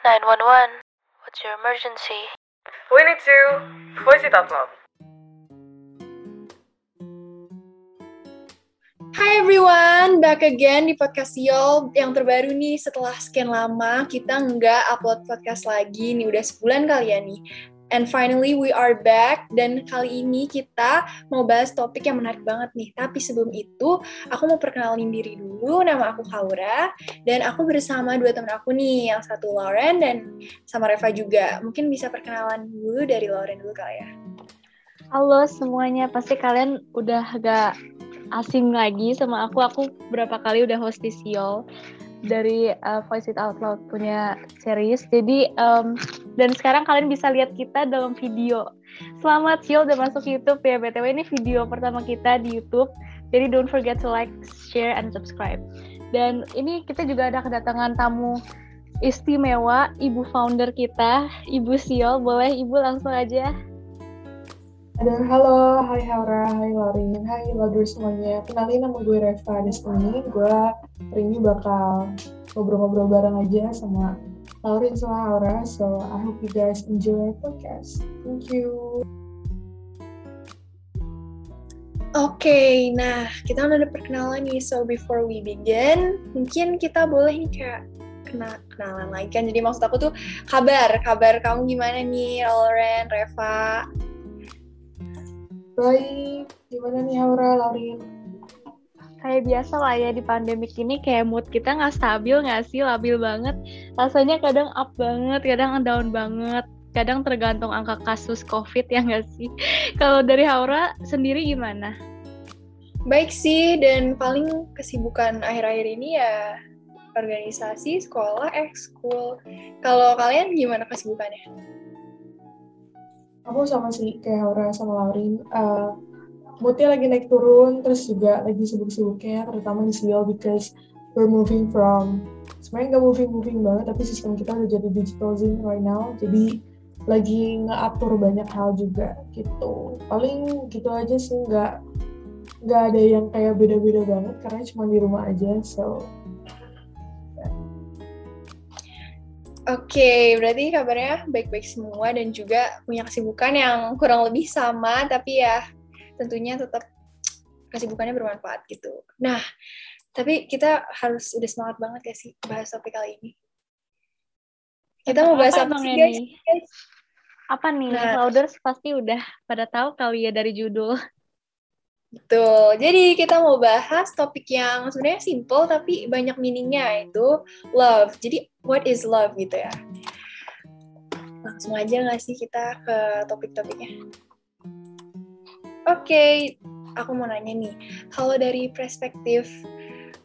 911. What's your emergency? We need to voice it out loud. Hi everyone, back again di podcast Yol yang terbaru nih setelah sekian lama kita nggak upload podcast lagi nih udah sebulan kali ya nih. And finally we are back dan kali ini kita mau bahas topik yang menarik banget nih. Tapi sebelum itu aku mau perkenalin diri dulu. Nama aku Haura dan aku bersama dua teman aku nih, yang satu Lauren dan sama Reva juga. Mungkin bisa perkenalan dulu dari Lauren dulu kali ya. Halo semuanya, pasti kalian udah agak asing lagi sama aku. Aku berapa kali udah host di Siol dari uh, Voice It Out Loud punya series. Jadi um, dan sekarang kalian bisa lihat kita dalam video. Selamat Siol udah masuk YouTube ya btw ini video pertama kita di YouTube. Jadi don't forget to like, share, and subscribe. Dan ini kita juga ada kedatangan tamu istimewa, ibu founder kita, Ibu Siol. Boleh Ibu langsung aja. Ada halo, hai Haura, hai Laurin, hai Ladur semuanya. Kenalin nama gue Reva di sini. Gue hari ini bakal ngobrol-ngobrol bareng aja sama Laurin sama Haura. So I hope you guys enjoy podcast. Thank you. Oke, nah kita udah ada perkenalan nih. So before we begin, mungkin kita boleh nih kayak kena kenalan lagi kan. Jadi maksud aku tuh kabar, kabar kamu gimana nih, Lauren, Reva? Baik, gimana nih Haura, Laurin? Kayak biasa lah ya di pandemik ini kayak mood kita nggak stabil nggak sih, labil banget. Rasanya kadang up banget, kadang down banget. Kadang tergantung angka kasus COVID ya nggak sih? Kalau dari Haura sendiri gimana? Baik sih, dan paling kesibukan akhir-akhir ini ya organisasi, sekolah, ekskul. Kalau kalian gimana kesibukannya? Aku sama sih kayak Haura sama Laurin. Uh, moodnya lagi naik turun, terus juga lagi sibuk-sibuknya, terutama di Siol because we're moving from sebenarnya nggak moving-moving banget, tapi sistem kita udah jadi digital Zoom right now, jadi lagi ngeatur banyak hal juga gitu. Paling gitu aja sih, nggak nggak ada yang kayak beda-beda banget karena cuma di rumah aja, so Oke, berarti kabarnya baik-baik semua dan juga punya kesibukan yang kurang lebih sama, tapi ya tentunya tetap kesibukannya bermanfaat gitu. Nah, tapi kita harus udah semangat banget ya sih bahas topik kali ini. Kita mau bahas apa, apa sih guys? guys? Apa nih? Nah, Clouders pasti udah pada tahu kali ya dari judul. Betul. Jadi kita mau bahas topik yang sebenarnya simple tapi banyak meaningnya yaitu love. Jadi what is love gitu ya? Langsung aja nggak sih kita ke topik-topiknya? Oke, okay, aku mau nanya nih. Kalau dari perspektif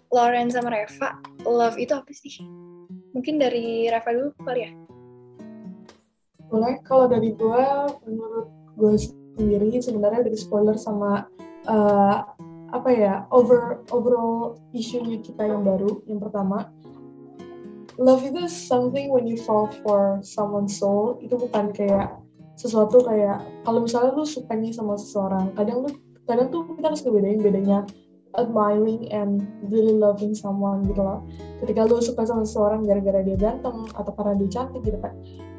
Lauren sama Reva, love itu apa sih? Mungkin dari Reva dulu kali ya? Boleh. Kalau dari gue, menurut gue sendiri sebenarnya dari spoiler sama uh, apa ya over overall isunya kita yang baru yang pertama. Love itu something when you fall for someone's soul itu bukan kayak sesuatu kayak kalau misalnya lu sukanya sama seseorang kadang lu kadang tuh kita harus ngebedain bedanya admiring and really loving someone gitu loh. Ketika lu suka sama seseorang gara-gara dia ganteng atau karena dia cantik gitu kan.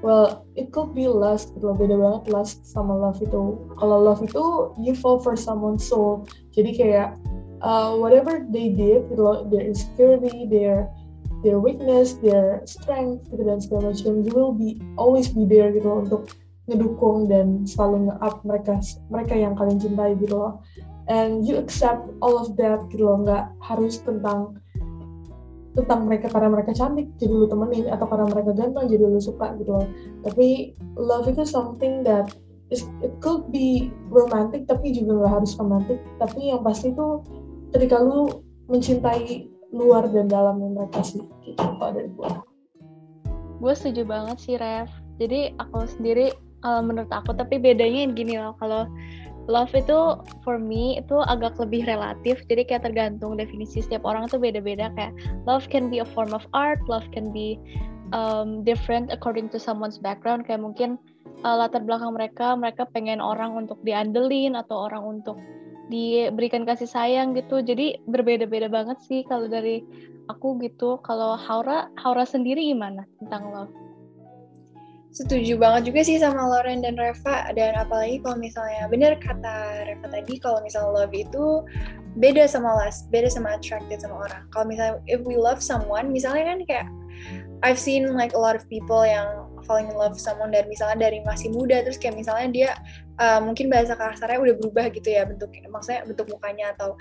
Well, it could be lust gitu loh. Beda banget lust sama love itu. Kalau love itu you fall for someone's soul. Jadi kayak uh, whatever they did gitu loh, their insecurity, their their weakness, their strength gitu dan segala macam, you will be always be there gitu loh untuk ngedukung dan selalu nge-up mereka mereka yang kalian cintai gitu loh and you accept all of that gitu loh. Nggak harus tentang tentang mereka karena mereka cantik jadi lu temenin atau karena mereka ganteng jadi lu suka gitu loh. Tapi love itu something that is, it could be romantic tapi juga nggak harus romantic. Tapi yang pasti itu ketika lu mencintai luar dan dalamnya mereka sih gitu kalau dari gue gue setuju banget sih Rev. Jadi aku sendiri kalau menurut aku tapi bedanya gini loh kalau love itu for me itu agak lebih relatif. Jadi kayak tergantung definisi setiap orang tuh beda-beda. Kayak love can be a form of art love can be um, different according to someone's background. Kayak mungkin uh, latar belakang mereka mereka pengen orang untuk diandelin atau orang untuk diberikan kasih sayang gitu. Jadi berbeda-beda banget sih kalau dari aku gitu. Kalau Haura Haura sendiri gimana tentang love setuju banget juga sih sama Lauren dan Reva dan apalagi kalau misalnya bener kata Reva tadi kalau misalnya love itu beda sama lust, beda sama attracted sama orang. Kalau misalnya if we love someone, misalnya kan kayak I've seen like a lot of people yang falling in love someone dari misalnya dari masih muda terus kayak misalnya dia uh, mungkin bahasa kasarnya udah berubah gitu ya bentuknya maksudnya bentuk mukanya atau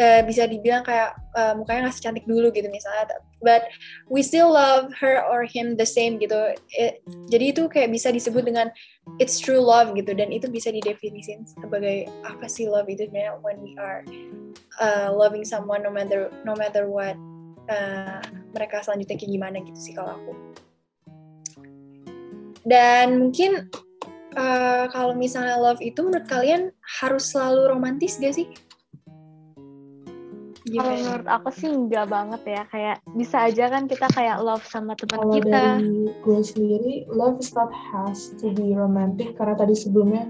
uh, bisa dibilang kayak uh, mukanya nggak secantik dulu gitu misalnya but we still love her or him the same gitu. It, jadi itu kayak bisa disebut dengan it's true love gitu dan itu bisa didefinisin sebagai apa sih love itu sebenarnya when we are uh, loving someone no matter no matter what uh, mereka selanjutnya kayak gimana gitu sih kalau aku dan mungkin uh, kalau misalnya love itu menurut kalian harus selalu romantis gak sih? Kalau menurut aku sih enggak banget ya, kayak bisa aja kan kita kayak love sama teman Kalau kita. dari gue sendiri, love is not has to be romantic karena tadi sebelumnya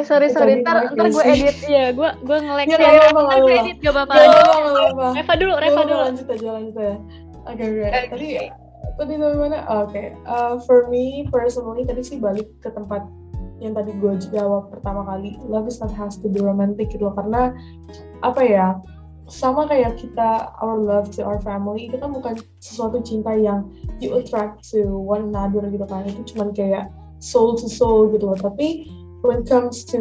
Eh sorry Eh, sorry, ntar, ntar gak gue edit ya, gue gue nge-lag Ya, ya. nggak apa-apa, Ntar gue apa-apa. edit gak apa-apa. Reva dulu, Reva dulu. lanjut aja, lanjut aja. Oke, oke. Oke. Tadi, tadi sampai mana? Oh, Oke, Uh, for me personally tadi sih balik ke tempat yang tadi gue jawab pertama kali. Love is not has to be romantic gitu loh. Karena apa ya? Sama kayak kita our love to our family itu kan bukan sesuatu cinta yang you attract to one another gitu kan. Itu cuman kayak soul to soul gitu loh. Tapi when it comes to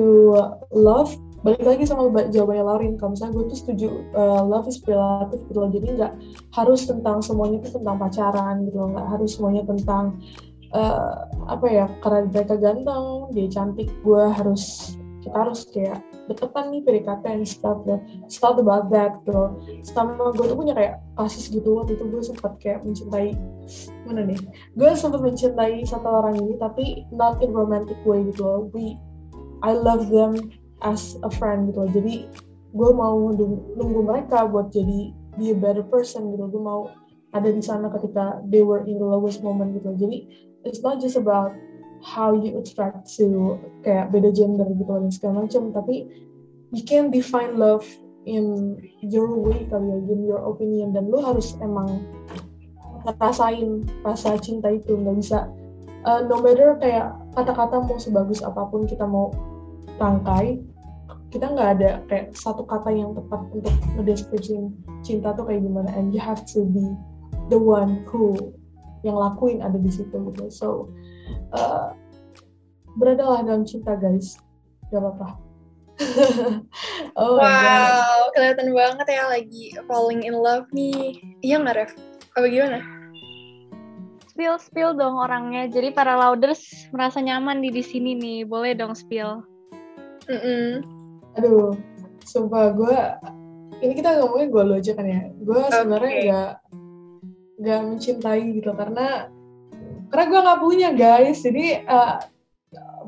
love balik lagi sama ba- jawabannya Laurin. Kalau misalnya gue tuh setuju uh, love is relative gitu loh. Jadi nggak harus tentang semuanya itu tentang pacaran gitu loh. Nggak harus semuanya tentang uh, apa ya karena mereka ganteng dia cantik gue harus kita harus kayak deketan nih PDKT and stuff ya. It's not about that gitu sama gue tuh punya kayak kasus gitu waktu itu gue sempat kayak mencintai mana nih? Gue sempat mencintai satu orang ini tapi not in romantic way gitu loh. We I love them as a friend gitu loh. Jadi gue mau nunggu, mereka buat jadi be a better person gitu. Gue mau ada di sana ketika they were in the lowest moment gitu. Jadi it's not just about how you attract to kayak beda gender gitu dan segala macam. Tapi you can define love in your way kali ya, in your opinion. Dan lu harus emang ngerasain rasa cinta itu nggak bisa uh, no matter kayak kata-kata mau sebagus apa pun kita mau rangkai kita nggak ada kayak satu kata yang tepat untuk ngedeskripsiin cinta tuh kayak gimana and you have to be the one who yang lakuin ada di situ gitu so uh, beradalah dalam cinta guys gak apa-apa oh wow, kelihatan banget ya lagi falling in love nih. Iya nggak Ref? Apa gimana? Spill spill dong orangnya. Jadi para louders merasa nyaman di di sini nih. Boleh dong spill. Mm-mm. aduh sumpah gue ini kita ngomongin gue lo aja kan ya gue sebenarnya Oke. nggak nggak mencintai gitu karena karena gue nggak punya guys jadi uh,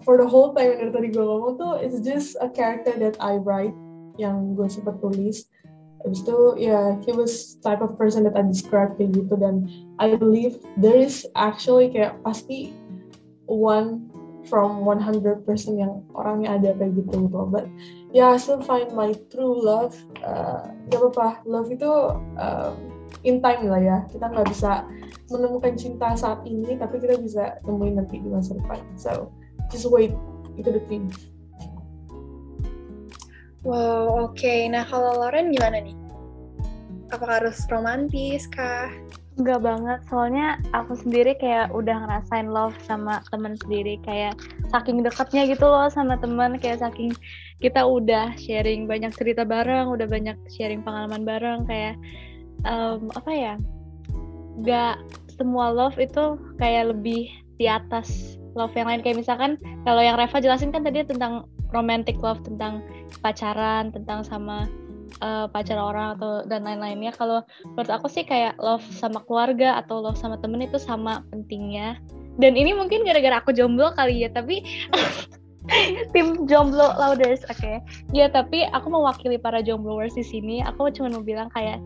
for the whole time dari tadi gue ngomong tuh it's just a character that I write yang gue sempat tulis Habis itu ya he was type of person that I describe kayak gitu. Dan I believe there is actually kayak pasti one from 100% yang orangnya ada kayak gitu gitu. But ya I still find my true love uh, gak apa-apa. Love itu um, in time lah ya. Kita nggak bisa menemukan cinta saat ini tapi kita bisa temuin nanti di masa depan. So just wait. Itu the thing Wow, oke. Nah, kalau Lauren gimana nih? Apakah harus romantis kah? Enggak banget, soalnya aku sendiri kayak udah ngerasain love sama temen sendiri kayak saking dekatnya gitu loh sama temen kayak saking kita udah sharing banyak cerita bareng, udah banyak sharing pengalaman bareng kayak em, apa ya? Gak semua love itu kayak lebih di atas love yang lain kayak misalkan kalau yang Reva jelasin kan tadi tentang romantic love tentang pacaran, tentang sama eh, pacar orang atau dan lain-lainnya. Kalau menurut aku sih kayak love sama keluarga atau love sama temen itu sama pentingnya. Dan ini mungkin gara-gara aku jomblo kali ya tapi tim jomblo louders oke. Ya tapi aku mewakili para jombloers di sini. Aku cuma mau bilang kayak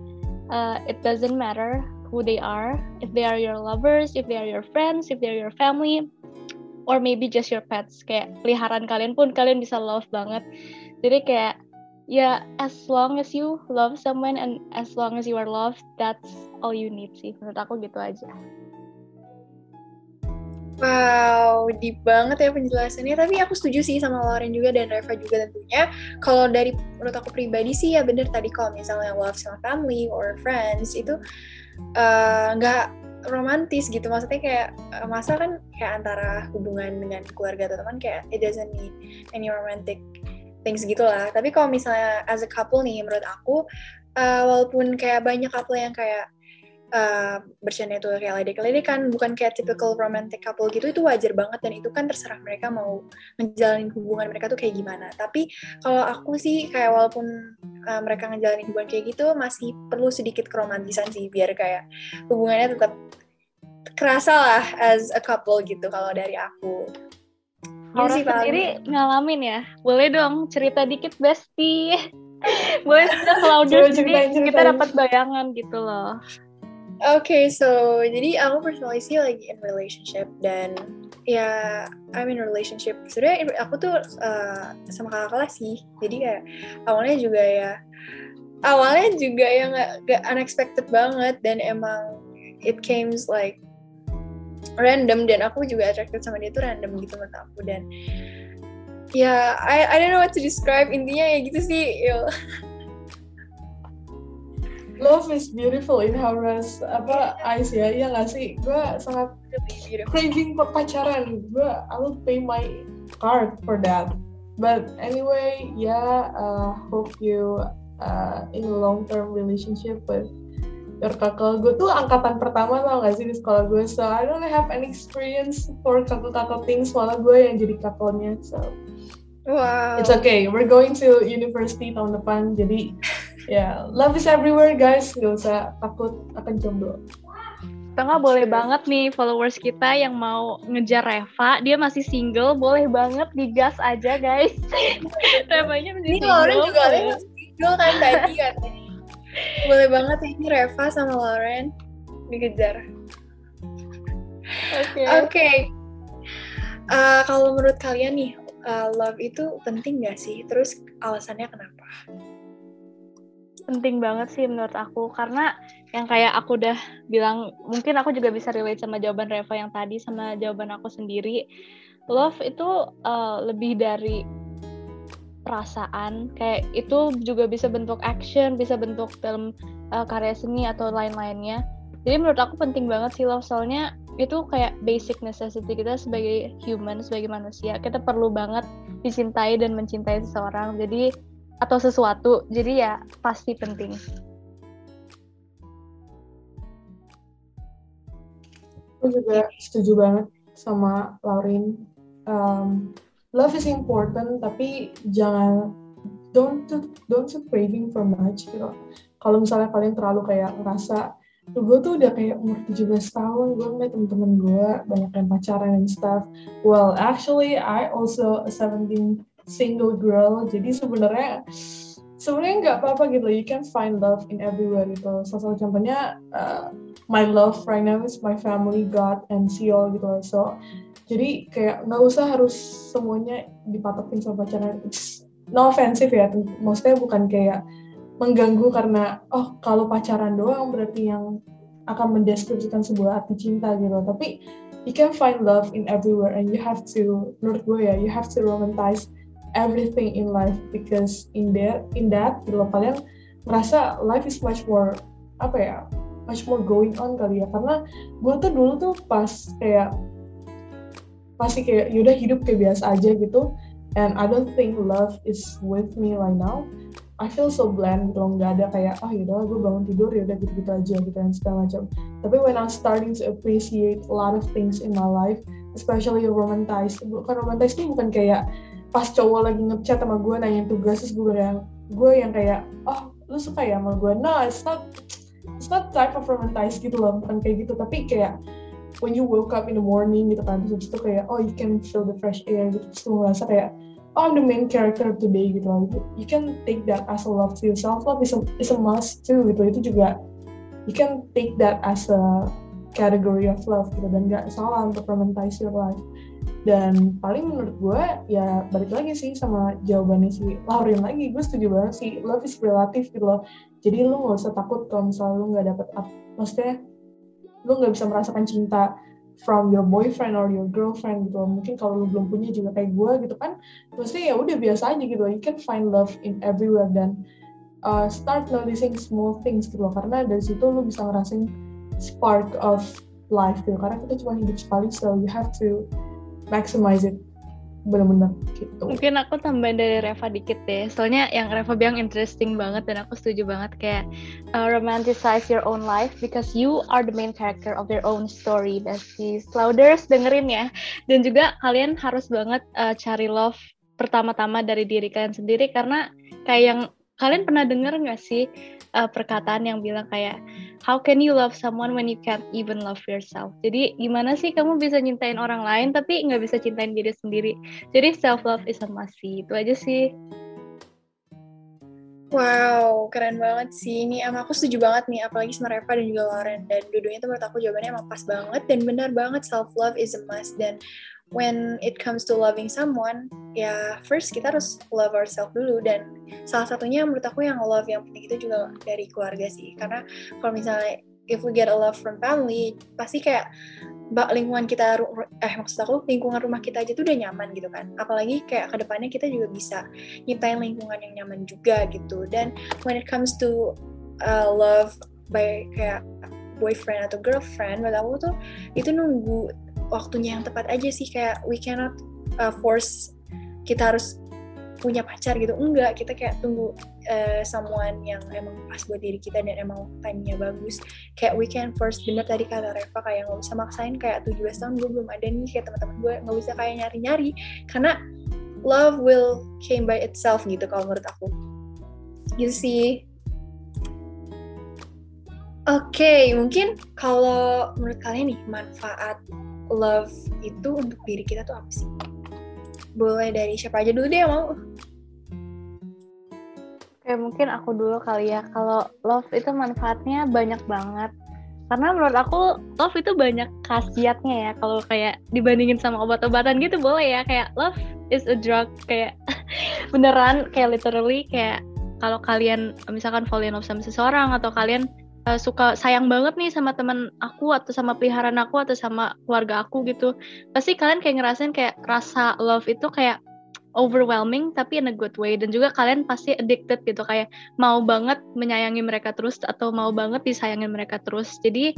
uh, it doesn't matter who they are. If they are your lovers if they are your friends if they are your family or maybe just your pets kayak peliharaan kalian pun kalian bisa love banget jadi kayak ya as long as you love someone and as long as you are loved that's all you need sih menurut aku gitu aja Wow, deep banget ya penjelasannya. Tapi aku setuju sih sama Lauren juga dan Reva juga tentunya. Kalau dari menurut aku pribadi sih ya bener tadi kalau misalnya love sama family or friends itu eh, nggak uh, romantis gitu. Maksudnya kayak uh, masa kan kayak antara hubungan dengan keluarga atau teman kayak it doesn't need any romantic things gitu lah. Tapi kalau misalnya as a couple nih menurut aku uh, walaupun kayak banyak couple yang kayak uh, bercanda itu kayak ledek-ledekan bukan kayak typical romantic couple gitu itu wajar banget dan itu kan terserah mereka mau ngejalanin hubungan mereka tuh kayak gimana. Tapi kalau aku sih kayak walaupun uh, mereka ngejalanin hubungan kayak gitu masih perlu sedikit keromantisan sih biar kayak hubungannya tetap kerasa lah as a couple gitu kalau dari aku. Aura gitu sendiri ngalamin ya? Boleh dong cerita dikit Besti boleh kita kalau jadi kita dapat bayangan gitu loh okay, so jadi aku personally sih lagi in relationship dan ya I'm in relationship. Sebenarnya aku tuh uh, sama kakak kelas sih. Jadi kayak awalnya juga ya awalnya juga yang gak, unexpected banget dan emang it came like random dan aku juga attracted sama dia tuh random gitu menurut aku dan ya yeah, I I don't know what to describe intinya ya gitu sih. love is beautiful in Horace apa eyes ya iya nggak sih? Gue sangat craving pacaran. Gue I will pay my card for that. But anyway yeah uh, hope you uh, in a long term relationship with your kakak gue tuh angkatan pertama tau gak sih di sekolah gue so I don't have any experience for kakak-kakak things. Malah gue yang jadi kakaknya so. Wow. It's okay. We're going to university tahun depan jadi ya love is everywhere guys nggak usah takut akan jomblo Tengah boleh banget nih followers kita yang mau ngejar Reva, dia masih single, boleh banget digas aja guys. Revanya masih ini single. Lauren juga ya. single kan tadi kan. boleh banget ini Reva sama Lauren dikejar. Oke. Okay. Oke. Okay. Uh, kalau menurut kalian nih, uh, love itu penting gak sih? Terus alasannya kenapa? Penting banget sih menurut aku. Karena yang kayak aku udah bilang mungkin aku juga bisa relate sama jawaban Reva yang tadi sama jawaban aku sendiri. Love itu uh, lebih dari perasaan. Kayak itu juga bisa bentuk action bisa bentuk film uh, karya seni atau lain-lainnya. Jadi menurut aku penting banget sih love. Soalnya itu kayak basic necessity kita sebagai human sebagai manusia. Kita perlu banget dicintai dan mencintai seseorang. Jadi atau sesuatu jadi ya pasti penting. Aku juga setuju banget sama Laurin. Um, love is important tapi jangan don't don't craving for much gitu kalau misalnya kalian terlalu kayak ngerasa gue tuh udah kayak umur 17 tahun gue ngeliat temen-temen gue banyak yang pacaran and stuff. Well actually I also a 17 single girl. Jadi sebenarnya sebenarnya nggak apa-apa gitu. You can find love in everywhere gitu. Salah satu contohnya uh, my love right now is my family God and Seoul gitu. So jadi kayak nggak usah harus semuanya dipatokin sama pacaran it's no offensive ya. Maksudnya bukan kayak mengganggu karena oh kalau pacaran doang berarti yang akan mendeskripsikan sebuah arti cinta gitu. Tapi you can find love in everywhere and you have to menurut gue ya you have to romanticize everything in life because in that in that gitu loh kalian merasa life is much more apa ya much more going on kali ya. Karena gue tuh dulu tuh pas kayak pasti kayak yaudah hidup kayak biasa aja gitu and I don't think love is with me right now. I feel so bland gitu loh nggak ada kayak ah oh, yaudah gue bangun tidur ya udah gitu-gitu aja gitu dan segala macam. Tapi when I'm starting to appreciate a lot of things in my life especially romantized bukan romantis ini bukan kayak pas cowok lagi ngechat sama gue nanya tugas terus gue yang gue yang kayak oh lu suka ya sama gue no it's not it's not type of romantized gitu loh bukan kayak gitu. Tapi kayak when you woke up in the morning gitu kan terus itu kayak oh you can feel the fresh air gitu. Terus lu ngerasa kayak oh I'm the main character today gitu loh. You can take that as a love to yourself love is a, is a must too gitu. Itu juga you can take that as a category of love gitu. Dan gak salah untuk romanticize your life dan paling menurut gue ya balik lagi sih sama jawabannya si Lauren lagi. Gue setuju banget sih. Love is relative gitu loh. Jadi lu gak usah takut kalau misalnya lu gak dapet up maksudnya lu gak bisa merasakan cinta from your boyfriend or your girlfriend gitu loh. mungkin kalau lu belum punya juga kayak gue gitu kan maksudnya ya udah biasa aja gitu loh. You can find love in everywhere dan uh, start noticing small things gitu loh. Karena dari situ lu bisa ngerasain spark of life gitu. Karena kita cuma hidup sekali so you have to maximize it bener-bener gitu. Mungkin aku tambahin dari Reva dikit deh. Soalnya yang Reva bilang interesting banget dan aku setuju banget kayak uh, romanticize your own life because you are the main character of your own story. Besties, Clouders dengerin ya. Dan juga kalian harus banget uh, cari love pertama-tama dari diri kalian sendiri karena kayak yang kalian pernah denger nggak sih uh, perkataan yang bilang kayak how can you love someone when you can't even love yourself jadi gimana sih kamu bisa cintain orang lain tapi nggak bisa cintain diri sendiri jadi self love is a must itu aja sih Wow, keren banget sih. Ini emang aku setuju banget nih, apalagi sama Reva dan juga Lauren. Dan dua-duanya tuh menurut aku jawabannya emang pas banget dan benar banget self-love is a must. Dan when it comes to loving someone, ya first kita harus love ourselves dulu. Dan salah satunya menurut aku yang love yang penting itu juga dari keluarga sih. Karena kalau misalnya if we get a love from family, pasti kayak bak lingkungan kita eh maksud aku lingkungan rumah kita aja tuh udah nyaman gitu kan. Apalagi kayak ke depannya kita juga bisa nyiptain lingkungan yang nyaman juga gitu. Dan when it comes to uh, love by kayak boyfriend atau girlfriend menurut aku tuh itu nunggu waktunya yang tepat aja sih kayak we cannot uh, force kita harus punya pacar gitu. Enggak kita kayak tunggu uh, someone yang emang pas buat diri kita dan emang timenya bagus. Kayak we can first bener tadi kata Reva kayak nggak bisa maksain kayak 17 tahun gue belum ada nih kayak teman-teman gue nggak bisa kayak nyari-nyari. Karena love will came by itself gitu kalau menurut aku. Gitu sih. Oke, okay, mungkin kalau menurut kalian nih manfaat love itu untuk diri kita tuh apa sih? Boleh dari siapa aja dulu deh yang mau. Oke, mungkin aku dulu kali ya. Kalau love itu manfaatnya banyak banget. Karena menurut aku love itu banyak khasiatnya ya. Kalau kayak dibandingin sama obat-obatan gitu boleh ya. Kayak love is a drug. Kayak beneran kayak literally kayak kalau kalian misalkan fall in love sama seseorang atau kalian uh, suka sayang banget nih sama teman aku atau sama peliharaan aku atau sama keluarga aku gitu. Pasti kalian kayak ngerasain kayak rasa love itu kayak overwhelming tapi in a good way. Dan juga kalian pasti addicted gitu kayak mau banget menyayangi mereka terus atau mau banget disayangin mereka terus. Jadi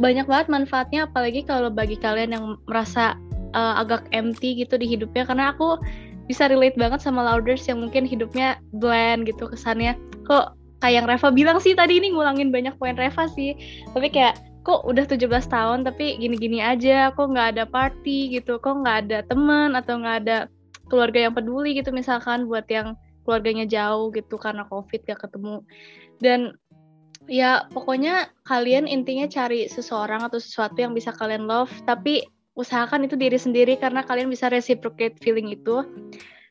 banyak banget manfaatnya apalagi kalau bagi kalian yang merasa uh, agak empty gitu di hidupnya. Karena aku bisa relate banget sama louders yang mungkin hidupnya bland gitu kesannya kok kayak yang Reva bilang sih tadi ini ngulangin banyak poin Reva sih. Tapi kayak kok udah 17 tahun tapi gini-gini aja kok nggak ada party gitu kok nggak ada teman atau nggak ada keluarga yang peduli gitu misalkan buat yang keluarganya jauh gitu karena covid gak ketemu. Dan ya pokoknya kalian intinya cari seseorang atau sesuatu yang bisa kalian love tapi usahakan itu diri sendiri karena kalian bisa reciprocate feeling itu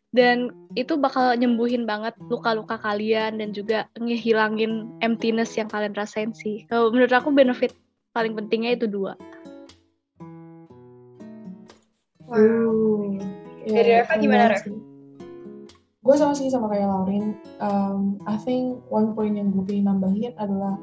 dan itu bakal nyembuhin banget luka-luka kalian dan juga ngehilangin emptiness yang kalian rasain sih. Kalau menurut aku benefit paling pentingnya itu dua. Wow. Ya, Dari Reva gimana Reva? Gue sama sih sama kayak Laurin. Um, I think one point yang gue pengen nambahin adalah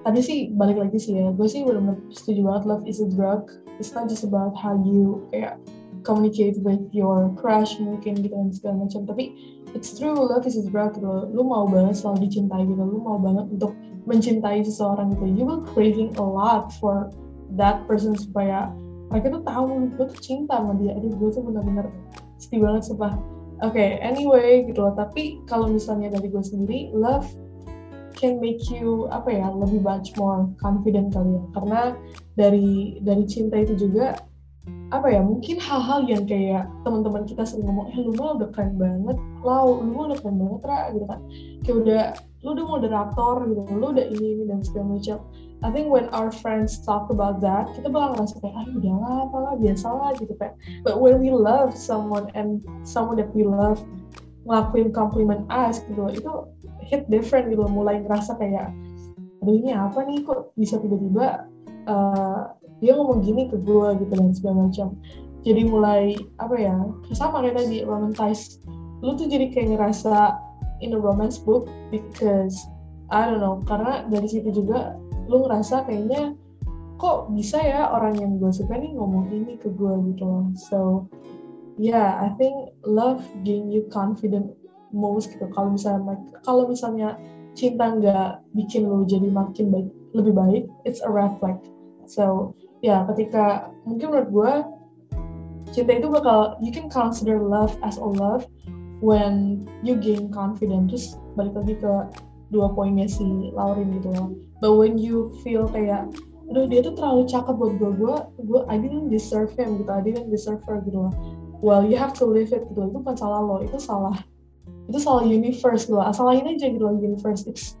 tadi sih balik lagi sih ya. Gue sih benar-benar setuju banget love is a drug. It's not just about how you kayak communicate with your crush mungkin gitu dan segala macam. Tapi it's true love is drug gitu lu mau banget selalu dicintai gitu. Lu mau banget untuk mencintai seseorang gitu. You will craving a lot for that person supaya mereka tuh tahu gue tuh cinta sama dia. Aduh gue tuh benar-benar sedih banget sumpah. Oke anyway gitu loh. Tapi kalau misalnya dari gue sendiri love can make you apa ya lebih much more confident kali ya. Karena dari dari cinta itu juga apa ya mungkin hal-hal yang kayak teman-teman kita sering ngomong eh lu mah udah keren banget lau lu mah udah keren banget ra gitu kan. Kayak udah lu udah moderator gitu lu udah ini ini dan segala macam. I think when our friends talk about that kita bakal ngerasa kayak ah udahlah apalah biasa lah gitu kayak. But when we love someone and someone that we love ngelakuin compliment us gitu itu hit different gitu mulai ngerasa kayak aduh ini apa nih kok bisa tiba-tiba uh, dia ngomong gini ke gue gitu dan segala macam. Jadi mulai apa ya sama kayak tadi romanticize lu tuh jadi kayak ngerasa in a romance book because I don't know karena dari situ juga lu ngerasa kayaknya kok bisa ya orang yang gue suka nih ngomong ini ke gue gitu loh. So yeah I think love gain you confident most gitu. Kalau misalnya kalau misalnya cinta nggak bikin lu jadi makin baik lebih baik it's a red flag. So ya ketika mungkin menurut gue cinta itu bakal you can consider love as a love when you gain confidence. Terus balik lagi ke dua poinnya si Lauren gitu loh. But when you feel kayak aduh dia tuh terlalu cakep buat gue gue gue I didn't deserve him gitu I didn't deserve her gitu loh. Well you have to live it gitu itu bukan salah lo itu salah. Itu salah universe loh. Asalahin aja gitu loh universe. It's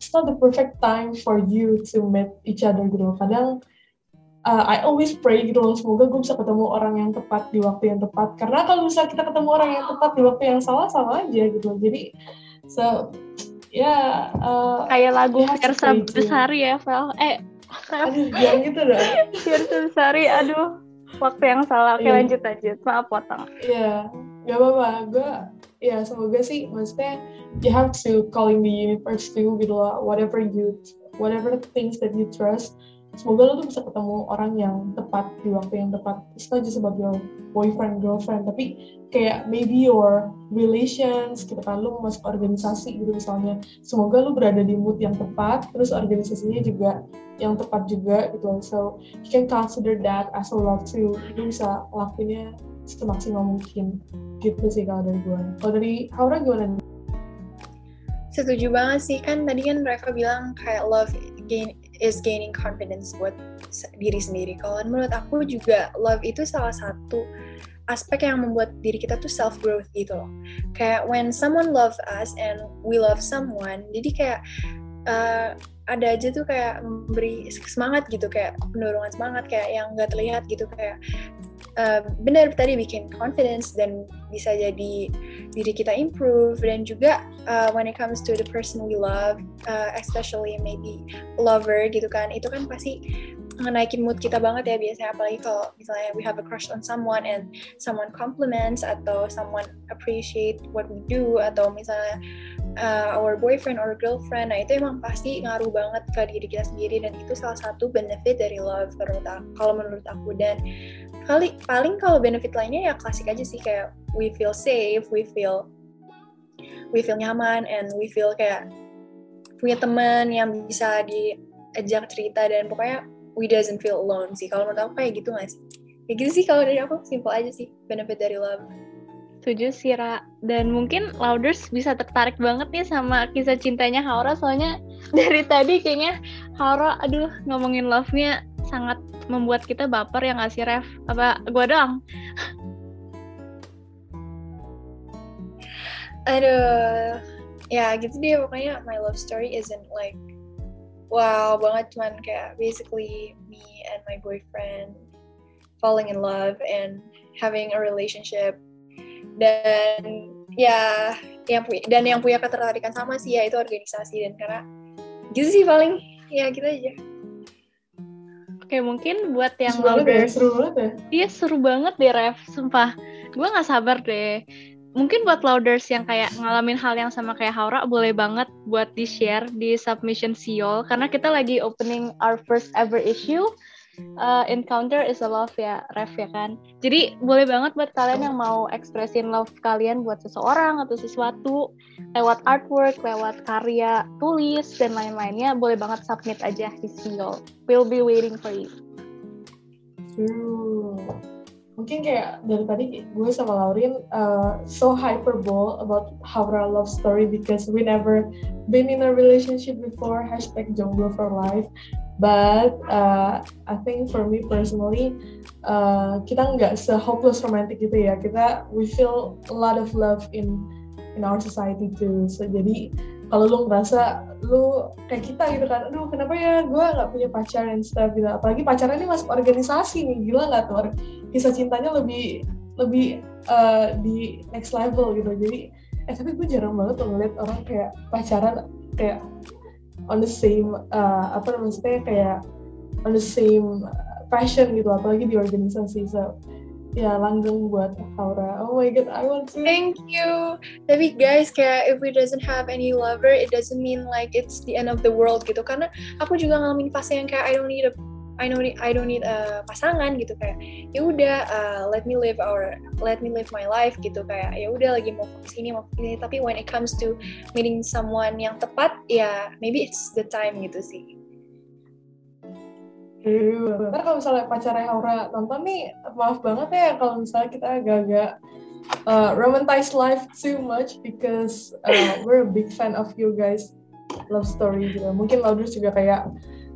it's not the perfect time for you to meet each other gitu loh. Kadang uh, I always pray gitu loh semoga gue bisa ketemu orang yang tepat di waktu yang tepat karena kalau misalnya kita ketemu orang yang tepat di waktu yang salah sama aja gitu loh jadi so ya yeah, uh, kayak lagu Versa Besari ya Vel eh Aduh, jangan gitu dong. Versa Besari, aduh. Waktu yang salah. Oke, yeah. lanjut aja. Maaf potong. Iya, yeah, gak apa-apa. Gue, ya semoga sih, maksudnya you have to calling the universe too, gitu loh. Whatever you, whatever things that you trust, semoga lo tuh bisa ketemu orang yang tepat di waktu yang tepat. Just about your boyfriend girlfriend. Tapi kayak maybe your relations gitu kan lo masuk organisasi gitu misalnya. Semoga lo berada di mood yang tepat terus organisasinya juga yang tepat juga gitu. So you can consider that as a love too. Lo bisa lakuinnya semaksimal mungkin. Gitu sih kalau dari gue kalau dari Haura gimana setuju banget sih. Kan tadi kan Reva bilang kayak love gain is gaining confidence buat diri sendiri. Kalau menurut aku juga love itu salah satu aspek yang membuat diri kita tuh self growth gitu loh. Kayak when someone love us and we love someone, jadi kayak uh, ada aja tuh kayak memberi semangat gitu kayak pendorongan semangat kayak yang nggak terlihat gitu kayak benar tadi bikin confidence dan bisa jadi diri kita improve. Dan juga uh, when it comes to the person we love uh, especially maybe lover gitu kan itu kan pasti ngenaikin mood kita banget ya biasanya. Apalagi kalau misalnya we have a crush on someone and someone compliments atau someone appreciate what we do atau misalnya uh, our boyfriend or girlfriend nah itu emang pasti ngaruh banget ke diri kita sendiri. Dan itu salah satu benefit dari love kalau menurut aku. Dan kali paling kalau benefit lainnya ya klasik aja sih kayak we feel safe we feel we feel nyaman and we feel kayak punya teman yang bisa diajak cerita dan pokoknya we doesn't feel alone sih. Kalau menurut aku kayak gitu sih? Kayak gitu sih kalau dari aku, simple aja sih benefit dari love. Setuju sih, Ra. Dan mungkin Louders bisa tertarik banget nih sama kisah cintanya Haura, soalnya dari tadi kayaknya Haura, aduh, ngomongin love-nya sangat membuat kita baper yang ngasih ref. Apa gue doang? Aduh, ya gitu deh. Pokoknya my love story isn't like wow banget. Cuman kayak basically me and my boyfriend falling in love and having a relationship. Dan ya yang punya dan yang punya ketertarikan sama sih ya itu organisasi. Dan karena gitu sih paling. Ya gitu aja Oke mungkin buat yang seru banget ya, seru banget ya. Iya seru banget deh Ref, sumpah. Gue gak sabar deh mungkin buat louders yang kayak ngalamin hal yang sama kayak Haura boleh banget buat di share di submission Siol karena kita lagi opening our first ever issue uh, encounter is a love ya ref ya kan? Jadi boleh banget buat kalian yang mau ekspresin love kalian buat seseorang atau sesuatu lewat artwork lewat karya tulis dan lain-lainnya boleh banget submit aja di Siol we'll be waiting for you mungkin kayak dari tadi gue sama Laurin uh, so hyperbole about our love story because we never been in a relationship before hashtag jomblo for life. But uh, I think for me personally uh, kita nggak se hopeless romantic gitu ya. Kita we feel a lot of love in in our society too. So jadi kalau lu ngerasa lu kayak kita gitu kan aduh kenapa ya gue nggak punya pacar and stuff gitu. Apalagi pacarnya ini masuk organisasi nih gila nggak tuh kisah cintanya lebih lebih uh, di next level gitu. Jadi eh tapi gue jarang banget tuh ngeliat orang kayak pacaran kayak on the same uh, apa namanya kayak on the same passion gitu apalagi di organisasi. So ya langgeng buat Aura. Oh my god, I want to. Thank you. Tapi guys, kayak if we doesn't have any lover, it doesn't mean like it's the end of the world gitu. Karena aku juga ngalamin fase yang kayak I don't need a I don't need I don't need a pasangan gitu kayak ya udah uh, let me live our let me live my life gitu kayak ya udah lagi mau fokus ini mau fokus ini tapi when it comes to meeting someone yang tepat ya maybe it's the time gitu sih. Iya. Ntar kalau misalnya pacarnya Aura nonton nih, maaf banget ya kalau misalnya kita agak-agak uh, romanticize life too much because uh, we're a big fan of you guys love story gitu. Mungkin Lauders juga kayak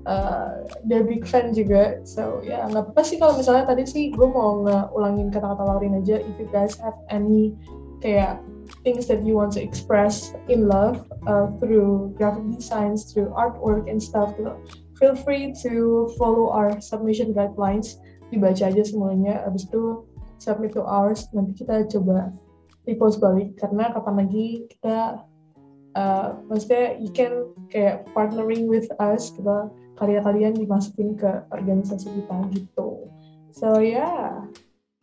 uh, dia big fan juga. So ya yeah, nggak apa sih kalau misalnya tadi sih gue mau ulangin kata-kata Laurin aja. If you guys have any kayak things that you want to express in love uh, through graphic designs, through artwork and stuff feel free to follow our submission guidelines. Dibaca aja semuanya. Abis itu submit to ours. Nanti kita coba repost balik. Karena kapan lagi kita uh, maksudnya you can kayak partnering with us. Kita karya-kalian dimasukin ke organisasi kita gitu. So yeah.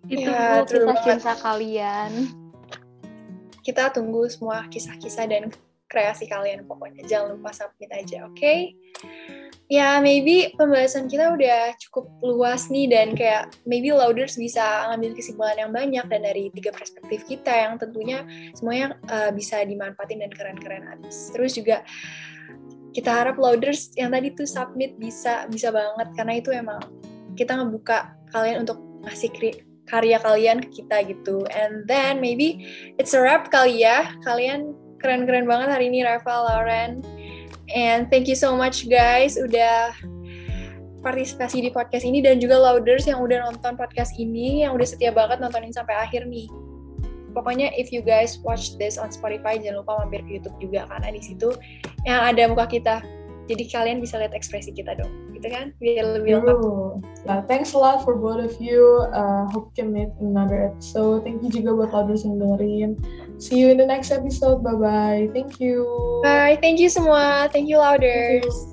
Itu ya, kisah kisah kalian. Kita tunggu semua kisah-kisah dan kreasi kalian pokoknya. Jangan lupa submit aja oke? okay? Ya maybe pembahasan kita udah cukup luas nih dan kayak maybe louders bisa ngambil kesimpulan yang banyak dan dari tiga perspektif kita yang tentunya semuanya uh, bisa dimanfaatin dan keren-keren abis. Terus juga kita harap louders yang tadi tuh submit bisa bisa banget karena itu emang kita ngebuka kalian untuk ngasih karya kalian ke kita gitu. And then maybe it's a wrap kali ya. Kalian keren-keren banget hari ini Rafa, Lauren. And thank you so much guys udah partisipasi di podcast ini dan juga louders yang udah nonton podcast ini, yang udah setia banget nontonin sampai akhir nih. Pokoknya if you guys watch this on Spotify jangan lupa mampir ke YouTube juga karena di situ yang ada muka kita. Jadi kalian bisa lihat ekspresi kita dong, gitu kan? Biar lebih lengkap. Nah, thanks a lot for both of you. Uh, hope you can meet another episode. Thank you juga buat louders yang dengerin. See you in the next episode. Bye bye. Thank you. Bye. Thank you semua. Thank you, Louders. Thank you.